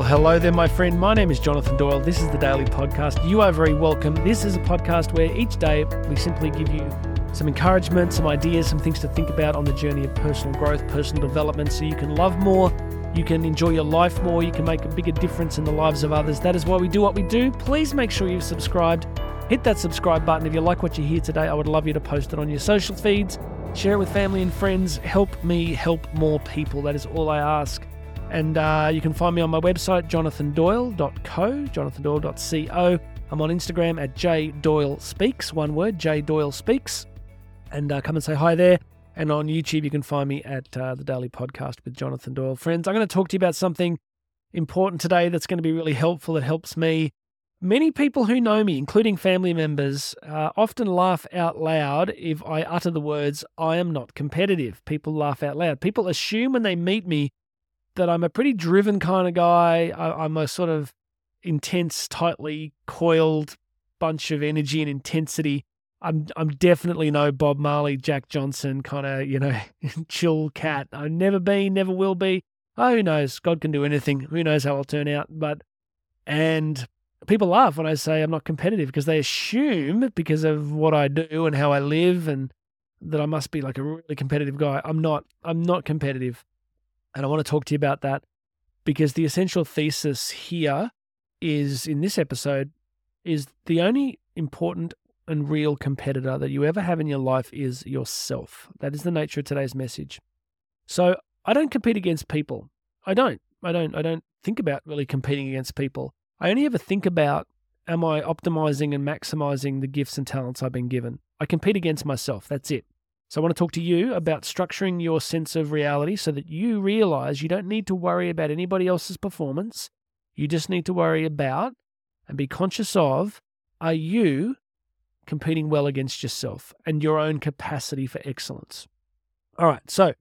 Well, hello there, my friend. My name is Jonathan Doyle. This is the Daily Podcast. You are very welcome. This is a podcast where each day we simply give you some encouragement, some ideas, some things to think about on the journey of personal growth, personal development, so you can love more, you can enjoy your life more, you can make a bigger difference in the lives of others. That is why we do what we do. Please make sure you've subscribed. Hit that subscribe button. If you like what you hear today, I would love you to post it on your social feeds, share it with family and friends. Help me help more people. That is all I ask. And uh, you can find me on my website, jonathandoyle.co, jonathandoyle.co. I'm on Instagram at jdoylespeaks, one word, jdoylespeaks. And uh, come and say hi there. And on YouTube, you can find me at uh, the Daily Podcast with Jonathan Doyle. Friends, I'm going to talk to you about something important today that's going to be really helpful. It helps me. Many people who know me, including family members, uh, often laugh out loud if I utter the words, I am not competitive. People laugh out loud. People assume when they meet me that I'm a pretty driven kind of guy. I, I'm a sort of intense, tightly coiled bunch of energy and intensity. I'm I'm definitely no Bob Marley, Jack Johnson kind of you know chill cat. I've never been, never will be. Oh, who knows? God can do anything. Who knows how I'll turn out? But and people laugh when I say I'm not competitive because they assume because of what I do and how I live and that I must be like a really competitive guy. I'm not. I'm not competitive. And I want to talk to you about that because the essential thesis here is in this episode is the only important and real competitor that you ever have in your life is yourself. That is the nature of today's message. So I don't compete against people. I don't. I don't. I don't think about really competing against people. I only ever think about am I optimizing and maximizing the gifts and talents I've been given. I compete against myself. That's it. So I want to talk to you about structuring your sense of reality so that you realize you don't need to worry about anybody else's performance. You just need to worry about and be conscious of are you competing well against yourself and your own capacity for excellence. All right. So,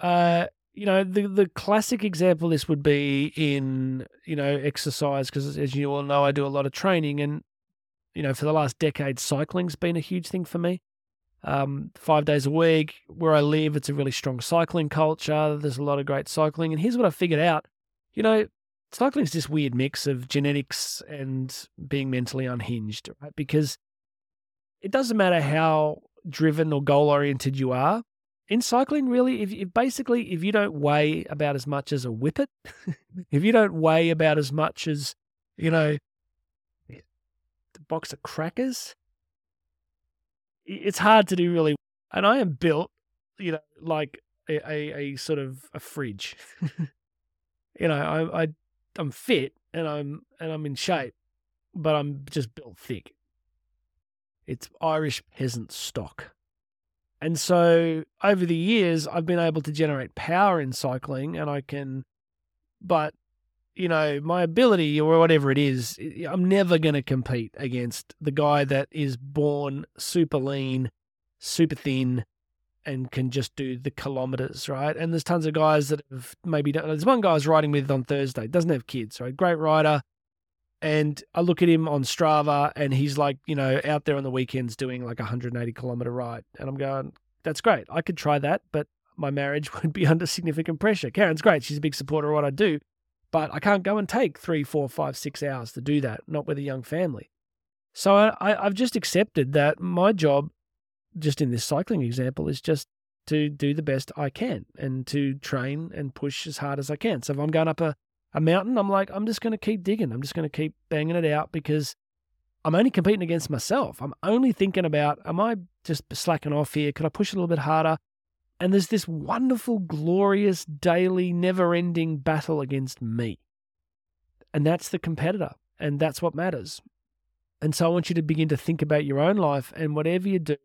uh, you know, the the classic example this would be in, you know, exercise because as you all know I do a lot of training and you know, for the last decade cycling's been a huge thing for me um, five days a week. Where I live, it's a really strong cycling culture. There's a lot of great cycling. And here's what I figured out you know, cycling is this weird mix of genetics and being mentally unhinged, right? Because it doesn't matter how driven or goal oriented you are. In cycling, really, if, if basically if you don't weigh about as much as a whippet, if you don't weigh about as much as, you know, the box of crackers, it's hard to do really. And I am built, you know, like a, a, a sort of a fridge. you know, I, I I'm fit and I'm and I'm in shape, but I'm just built thick. It's Irish peasant stock. And so over the years, I've been able to generate power in cycling and I can, but you know, my ability or whatever it is, I'm never going to compete against the guy that is born super lean, super thin, and can just do the kilometers, right? And there's tons of guys that have maybe there's one guy I was riding with on Thursday, doesn't have kids, right? Great rider. And I look at him on Strava and he's like, you know, out there on the weekends doing like a 180 kilometer ride. And I'm going, that's great. I could try that, but my marriage would be under significant pressure. Karen's great. She's a big supporter of what I do but I can't go and take three, four, five, six hours to do that, not with a young family. So I, I've just accepted that my job, just in this cycling example, is just to do the best I can and to train and push as hard as I can. So if I'm going up a, a mountain, I'm like, I'm just going to keep digging. I'm just going to keep banging it out because I'm only competing against myself. I'm only thinking about, am I just slacking off here? Could I push a little bit harder? And there's this wonderful, glorious, daily, never ending battle against me. And that's the competitor. And that's what matters. And so I want you to begin to think about your own life and whatever you do,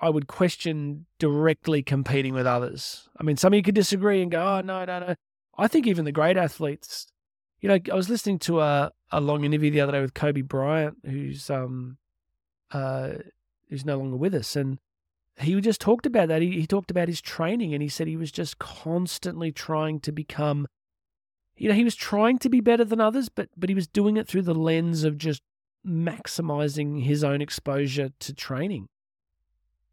I would question directly competing with others. I mean, some of you could disagree and go, oh, no, no, no. I think even the great athletes, you know, I was listening to a, a long interview the other day with Kobe Bryant, who's um uh who's no longer with us. And he just talked about that. He, he talked about his training and he said he was just constantly trying to become, you know, he was trying to be better than others, but, but he was doing it through the lens of just maximizing his own exposure to training.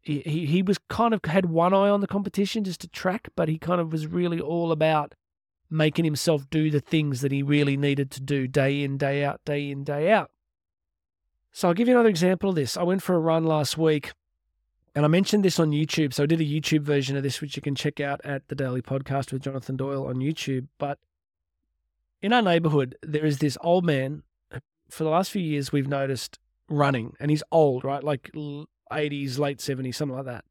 He, he, he was kind of had one eye on the competition just to track, but he kind of was really all about making himself do the things that he really needed to do day in, day out, day in, day out. So I'll give you another example of this. I went for a run last week and I mentioned this on YouTube. So I did a YouTube version of this, which you can check out at the Daily Podcast with Jonathan Doyle on YouTube. But in our neighborhood, there is this old man. For the last few years, we've noticed running, and he's old, right? Like 80s, late 70s, something like that.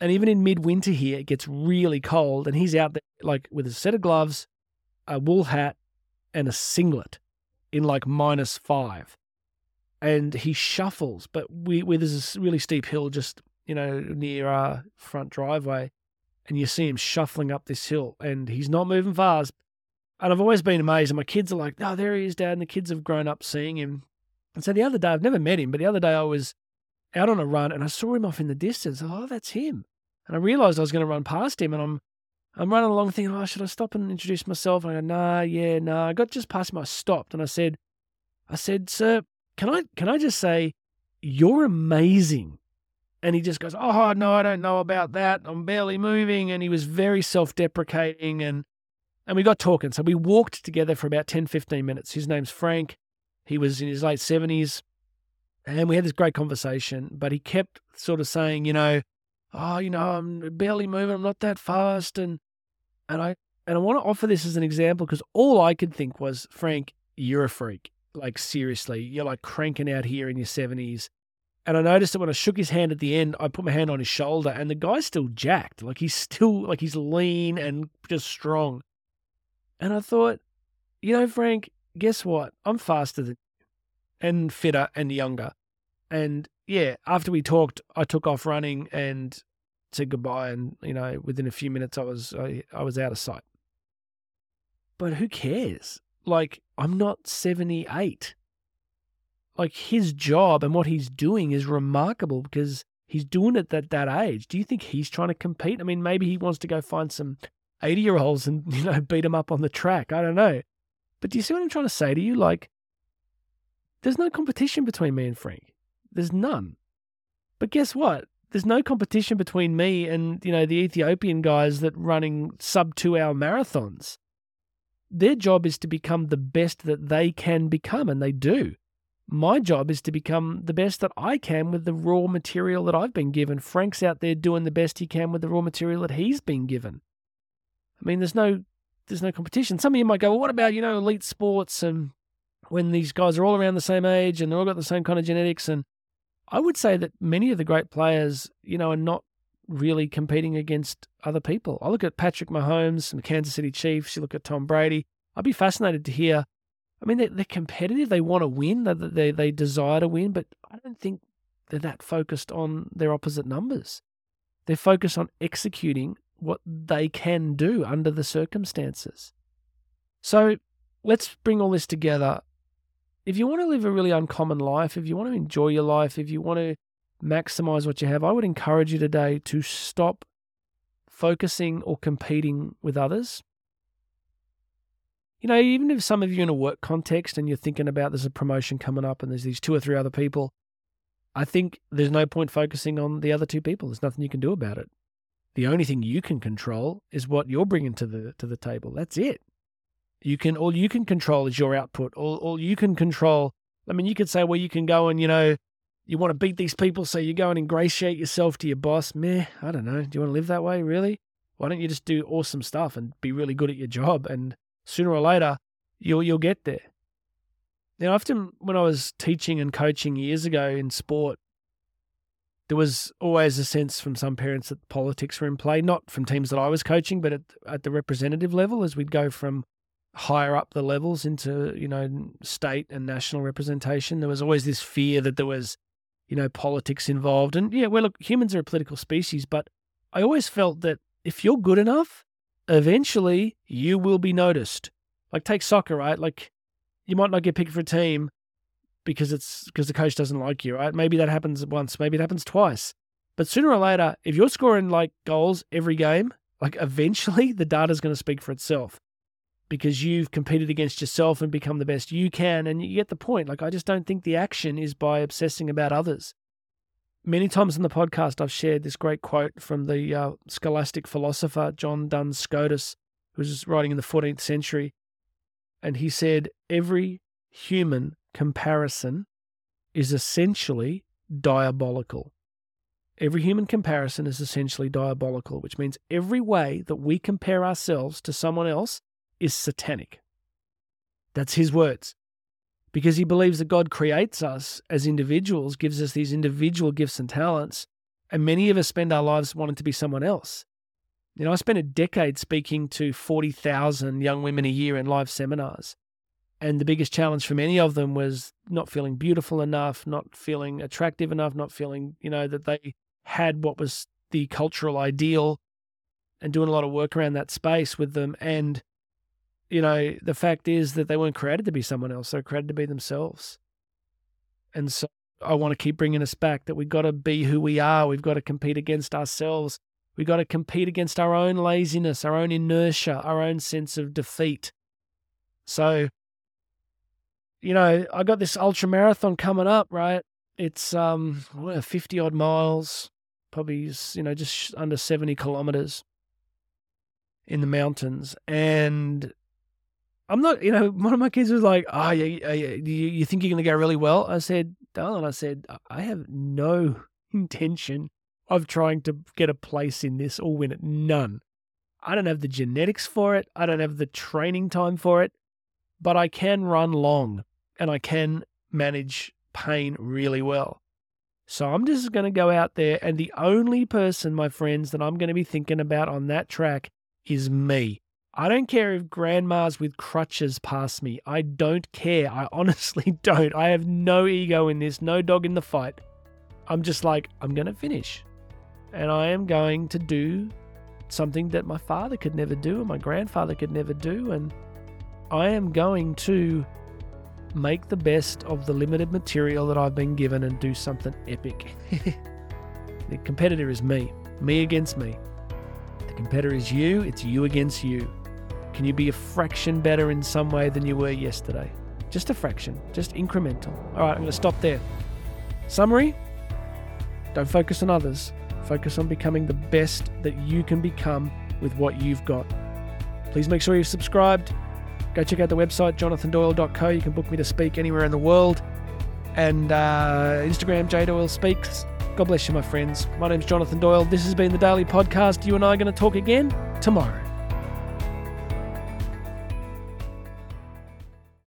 And even in midwinter here, it gets really cold, and he's out there like with a set of gloves, a wool hat, and a singlet in like minus five. And he shuffles, but we, we there's this really steep hill just you know near our front driveway, and you see him shuffling up this hill, and he's not moving fast. And I've always been amazed, and my kids are like, "Oh, there he is, Dad!" And the kids have grown up seeing him. And so the other day, I've never met him, but the other day I was out on a run and I saw him off in the distance. Oh, that's him. And I realized I was going to run past him and I'm I'm running along thinking, oh, should I stop and introduce myself? And I go, nah, yeah, nah. I got just past him. I stopped and I said, I said, sir, can I can I just say, you're amazing. And he just goes, oh no, I don't know about that. I'm barely moving. And he was very self-deprecating and and we got talking. So we walked together for about 10, 15 minutes. His name's Frank. He was in his late 70s. And we had this great conversation, but he kept sort of saying, you know, oh, you know, I'm barely moving, I'm not that fast. And and I and I want to offer this as an example because all I could think was, Frank, you're a freak. Like seriously, you're like cranking out here in your seventies. And I noticed that when I shook his hand at the end, I put my hand on his shoulder, and the guy's still jacked. Like he's still like he's lean and just strong. And I thought, you know, Frank, guess what? I'm faster than and fitter and younger. And yeah, after we talked, I took off running and said goodbye. And you know, within a few minutes, I was I, I was out of sight. But who cares? Like I'm not 78. Like his job and what he's doing is remarkable because he's doing it at that age. Do you think he's trying to compete? I mean, maybe he wants to go find some 80 year olds and you know beat them up on the track. I don't know. But do you see what I'm trying to say to you? Like there's no competition between me and Frank. There's none. But guess what? There's no competition between me and, you know, the Ethiopian guys that running sub 2-hour marathons. Their job is to become the best that they can become and they do. My job is to become the best that I can with the raw material that I've been given. Frank's out there doing the best he can with the raw material that he's been given. I mean, there's no there's no competition. Some of you might go, well, what about, you know, elite sports and when these guys are all around the same age and they're all got the same kind of genetics. And I would say that many of the great players, you know, are not really competing against other people. I look at Patrick Mahomes and Kansas City Chiefs. You look at Tom Brady. I'd be fascinated to hear. I mean, they're, they're competitive. They want to win. They, they, they desire to win, but I don't think they're that focused on their opposite numbers. They're focused on executing what they can do under the circumstances. So let's bring all this together if you want to live a really uncommon life, if you want to enjoy your life, if you want to maximize what you have, I would encourage you today to stop focusing or competing with others. You know, even if some of you in a work context and you're thinking about there's a promotion coming up and there's these two or three other people, I think there's no point focusing on the other two people. There's nothing you can do about it. The only thing you can control is what you're bringing to the to the table. That's it. You can all you can control is your output. All all you can control. I mean, you could say, well, you can go and you know, you want to beat these people, so you go and ingratiate yourself to your boss. Meh, I don't know. Do you want to live that way? Really? Why don't you just do awesome stuff and be really good at your job, and sooner or later, you'll you'll get there. Now, often when I was teaching and coaching years ago in sport, there was always a sense from some parents that politics were in play, not from teams that I was coaching, but at, at the representative level, as we'd go from higher up the levels into you know state and national representation there was always this fear that there was you know politics involved and yeah well look humans are a political species but i always felt that if you're good enough eventually you will be noticed like take soccer right like you might not get picked for a team because it's because the coach doesn't like you right maybe that happens once maybe it happens twice but sooner or later if you're scoring like goals every game like eventually the data's going to speak for itself because you've competed against yourself and become the best you can. And you get the point. Like, I just don't think the action is by obsessing about others. Many times in the podcast, I've shared this great quote from the uh, scholastic philosopher John Duns Scotus, who was writing in the 14th century. And he said, every human comparison is essentially diabolical. Every human comparison is essentially diabolical, which means every way that we compare ourselves to someone else is satanic. That's his words. Because he believes that God creates us as individuals, gives us these individual gifts and talents, and many of us spend our lives wanting to be someone else. You know, I spent a decade speaking to 40,000 young women a year in live seminars. And the biggest challenge for many of them was not feeling beautiful enough, not feeling attractive enough, not feeling, you know, that they had what was the cultural ideal and doing a lot of work around that space with them. And, you know, the fact is that they weren't created to be someone else, they're created to be themselves. And so I want to keep bringing us back that we've got to be who we are. We've got to compete against ourselves. We've got to compete against our own laziness, our own inertia, our own sense of defeat. So, you know, I got this ultra marathon coming up, right? It's um 50 odd miles, probably, you know, just under 70 kilometers in the mountains. And I'm not, you know, one of my kids was like, oh, yeah, you, you think you're going to go really well? I said, darling, I said, I have no intention of trying to get a place in this or win it. None. I don't have the genetics for it. I don't have the training time for it, but I can run long and I can manage pain really well. So I'm just going to go out there, and the only person, my friends, that I'm going to be thinking about on that track is me. I don't care if grandmas with crutches pass me. I don't care. I honestly don't. I have no ego in this, no dog in the fight. I'm just like, I'm going to finish. And I am going to do something that my father could never do and my grandfather could never do. And I am going to make the best of the limited material that I've been given and do something epic. the competitor is me, me against me. The competitor is you, it's you against you. Can you be a fraction better in some way than you were yesterday? Just a fraction, just incremental. All right, I'm going to stop there. Summary don't focus on others, focus on becoming the best that you can become with what you've got. Please make sure you've subscribed Go check out the website, jonathandoyle.co. You can book me to speak anywhere in the world. And uh, Instagram, Doyle Speaks. God bless you, my friends. My name's Jonathan Doyle. This has been the Daily Podcast. You and I are going to talk again tomorrow.